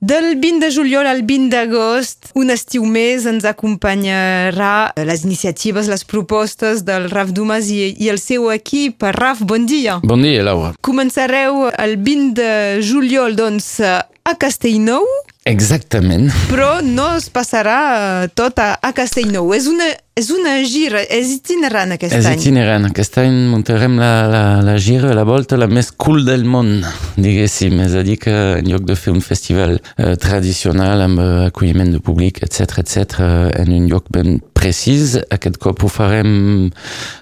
Del 20 de juliol al 20 d'agost, un estiu més, ens acompanyarà les iniciatives, les propostes del Raf Dumas i, i el seu equip. Raf, bon dia. Bon dia, Laura. Començareu el 20 de juliol, doncs, a Castellnou. Exactament. Però no es passarà tot a, a Castellnou. És una una gira, és itinerant aquest és itinerant. Aquest any muntarem la, la, la gira, la volta la més cool del món, diguéssim. És a dir que en lloc de fer un festival eh, tradicional amb eh, acolliment de públic, etc etc, eh, en un lloc ben precís, aquest cop ho farem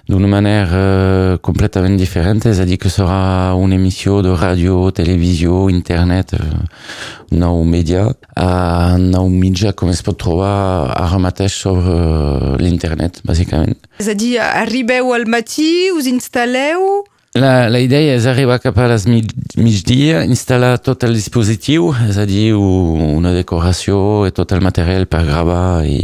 d'una manera eh, completament diferent, és a dir que serà una emissió de ràdio, televisió, internet, eh, nou a nou mitjà com es pot trobar ara mateix sobre eh, l'internet internet, bàsicament. És a dir, arribeu al matí, us instal·leu... La, la idea és arribar cap a les mig, migdia, instal·lar tot el dispositiu, és a dir, una decoració i tot el material per gravar i,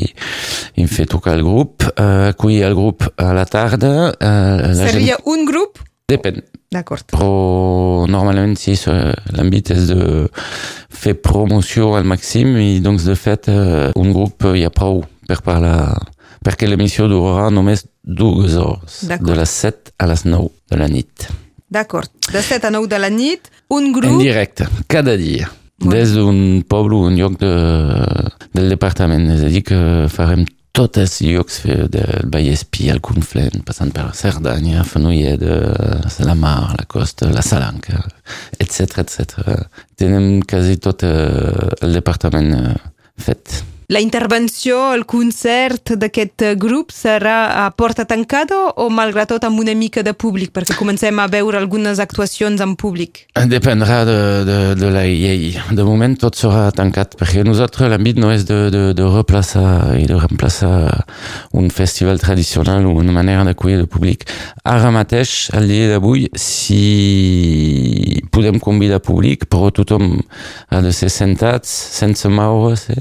i fer tocar el grup, uh, acollir el grup a la tarda. Uh, Seria gent... un grup? Depèn. D'acord. Però normalment sí, l'àmbit és de fer promoció al màxim i doncs de fet un grup hi ha prou per parlar perquè l'emissió durarà només dues hores, de les 7 a les 9 de la nit. D'acord, de 7 a 9 de la nit, un grup... En directe, cada dia, des d'un poble o un lloc de, del departament, és a dir que farem tots els llocs del Vallespí, el Conflent, passant per Cerdanya, Fenollet, la Mar, la Costa, la Salanca, etc. etc. Tenem quasi tot el departament fet. La intervenció, el concert d'aquest grup serà a porta tancada o malgrat tot amb una mica de públic? Perquè comencem a veure algunes actuacions en públic. Dependrà de, de, de la llei. De moment tot serà tancat perquè nosaltres l'àmbit no és de, de, de replaçar i de reemplaçar un festival tradicional o una manera d'acollir el públic. Ara mateix, al dia d'avui, si podem convidar públic, però tothom ha de ser sentats, sense moure-se,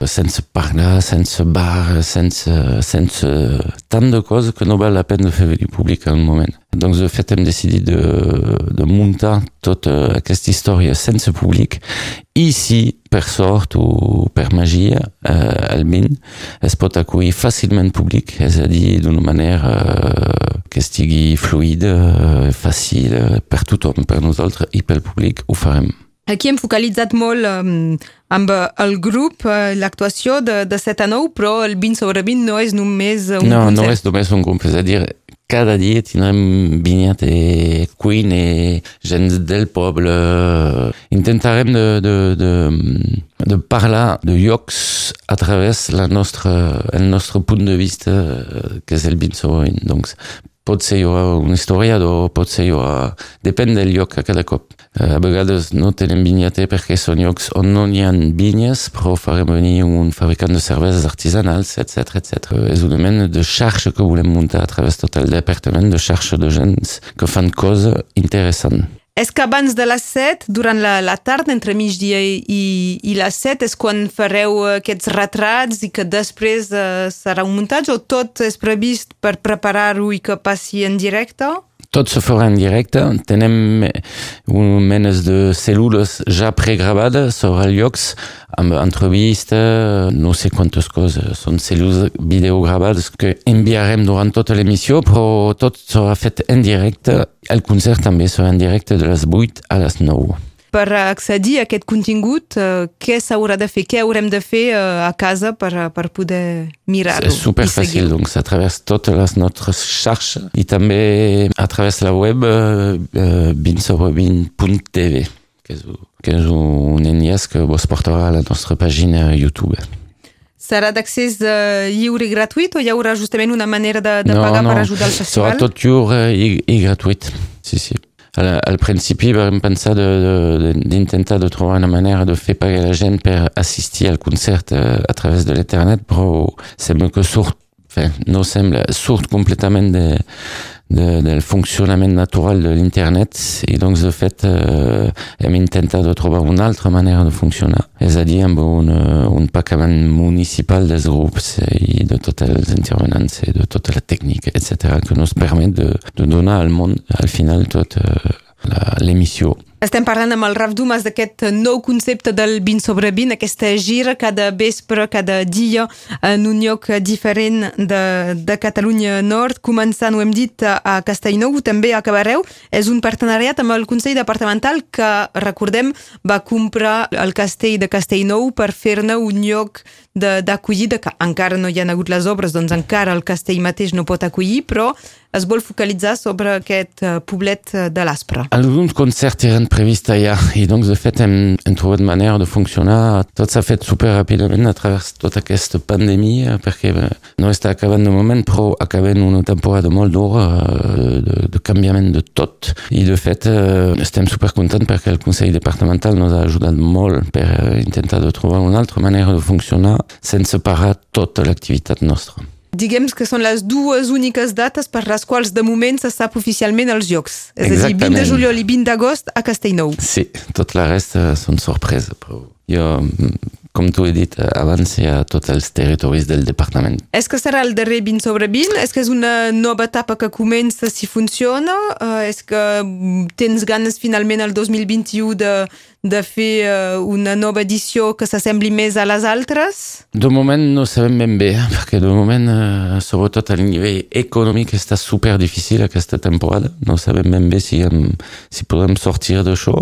sense sense parlar, sense bar, sense, sense tant de coses que no val la pena de fer venir públic un moment. Doncs de fet hem decidit de, de muntar tota aquesta història sense públic i si per sort o per magia eh, min es pot acollir fàcilment públic, és a dir, d'una manera eh, que estigui fluida, eh, fàcil eh, per tothom, per nosaltres i pel farem. Aquí hem focalitzat molt um, amb el grup, l'actuació de, de 7 a 9, però el 20 sobre 20 no és només un no, concert. No, no és només un grup, és a dir, cada dia tindrem i Queen i gent del poble. Intentarem de, de, de, de parlar de llocs a través la nostra, el nostre punt de vista, que és el 20 sobre 20. Donc, haurà un hi haurà... Depèn del lloc a cada cop. Eh, a vegades no tenen vinyate perquè són llocs on no hi ha vinyes, però farem venir un fabricant de cerveses artesanals, etc. etc. És una mena de xarxa que volem muntar a través tot el departament de xarxa de gens que fan coses interessants. És que abans de les 7, durant la, la tarda, entre migdia i, i les 7, és quan fareu aquests retrats i que després eh, serà un muntatge o tot és previst per preparar-ho i que passi en directe? Tot se farà en directe. Tenem un menes de cèl·lules ja pregravades sobre llocs amb entrevista, no sé quantes coses. Són cèl·lules videogravades que enviarem durant tota l'emissió, però tot serà fet en directe. El concert també serà en directe de les 8 a les 9 per accedir a aquest contingut, què s'haurà de fer? Què haurem de fer a casa per, per poder mirar-ho? És super fàcil, doncs, a través de totes les nostres xarxes i també a través de la web eh 20sobre20.tv, que, és, que és un enllaç que vos portarà a la nostra pàgina YouTube. Serà d'accés uh, lliure i gratuït o hi haurà justament una manera de, de no, pagar no. per ajudar festival? Serà tot lliure i, i gratuït, sí, sí. Al, al principi vam pensar d'intentar de, de, de trobar una manera de fer pagar la gent per assistir al concert a, a través de l'internet, però sembla que surt, fe, no sembla, surt completament de, de, del funcionament natural de l'internet i doncs de fet eh, hem intentat de trobar una altra manera de funcionar, és a dir amb un, un pagament municipal dels grups i de tots els intervenants i de tota la tècnica, etc., que nos permet de, de donar al món al final tota l'émission. Estem parlant amb el Raf Dumas d'aquest nou concepte del 20 sobre 20, aquesta gira cada vespre, cada dia, en un lloc diferent de, de Catalunya Nord, començant, ho hem dit, a Castellnou, també a Cabareu. És un partenariat amb el Consell Departamental que, recordem, va comprar el castell de Castellnou per fer-ne un lloc d'acollida, que encara no hi ha hagut les obres, doncs encara el castell mateix no pot acollir, però es vol focalitzar sobre aquest uh, poblet de l'Aspre. Alguns concerts eren previstos ja, i doncs de fet hem, hem trobat manera de funcionar. Tot s'ha fet super ràpidament a través tota aquesta pandèmia, perquè no està acabant de moment, però acabem una temporada molt dura de, de canviament de tot. I de fet estem super contents perquè el Consell Departamental ens ha ajudat molt per intentar de trobar una altra manera de funcionar sense parar tota l'activitat nostra. Diguem que són les dues úniques dates per les quals de moment se sap oficialment els jocs. És Exactament. a dir, 20 de juliol i 20 d'agost a Castellnou. Sí, tot la resta són sorpreses, però jo com tu he dit abans, hi ha tots els territoris del departament. És que serà el darrer 20 sobre 20? És que és una nova etapa que comença si funciona? Uh, és que tens ganes finalment el 2021 de, de fer uh, una nova edició que s'assembli més a les altres? De moment no sabem ben bé, perquè de moment, uh, sobretot a nivell econòmic, està super difícil aquesta temporada. No sabem ben bé si, um, si podem sortir d'això.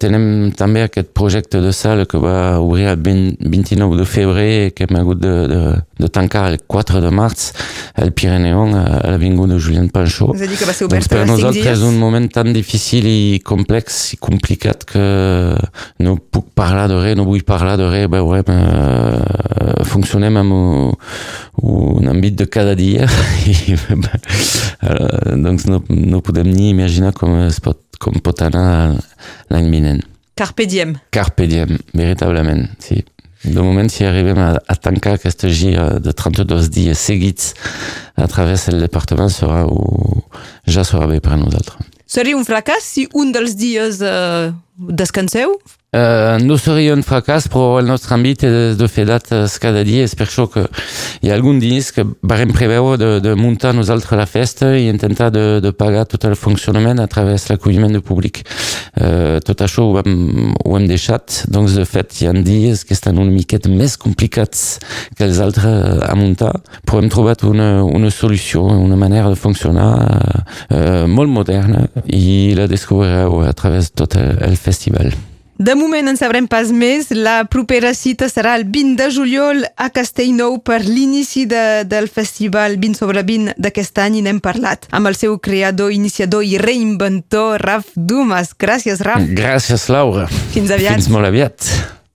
Tenem també aquest projecte de sala que va obrir el 20 29 de febrer que hem hagut de, de, de tancar el 4 de març al Pirineu a l'avinguda de Julián Pancho. És a dir, que va ser obert doncs per nosaltres és un moment tan difícil i complex i complicat que no puc parlar de res, no vull parlar de res, uh, funcionem amb un, un àmbit de cada dia i uh, doncs no, no podem ni imaginar com, es pot, com pot anar l'any vinent. Carpe diem. Carpe diem, veritablement, sí. De moment, si arribem a, a tancar aquesta gira de 32 dies seguits a través del departament, serà, o, ja serà bé per a nosaltres. Seria un fracàs si un dels dies eh, descanseu? Uh, no seria un fracàs, però el nostre àmbit és de fer dates cada dia. És per això que hi ha algun dies que vam preveure de, de muntar nosaltres la festa i intentar de, de pagar tot el funcionament a través de l'acolliment de públic. Uh, tot això ho hem, ho hem deixat. Doncs, de fet, hi ha dies que estan una miqueta més complicats que els altres a muntar, però hem trobat una, una solució, una manera de funcionar uh, molt moderna i la descobrireu a través de tot el, el festival. De moment en sabrem pas més. La propera cita serà el 20 de juliol a Castellnou per l'inici de, del festival 20 sobre 20 d'aquest any i n'hem parlat amb el seu creador, iniciador i reinventor, Raf Dumas. Gràcies, Raf. Gràcies, Laura. Fins aviat. Fins molt aviat.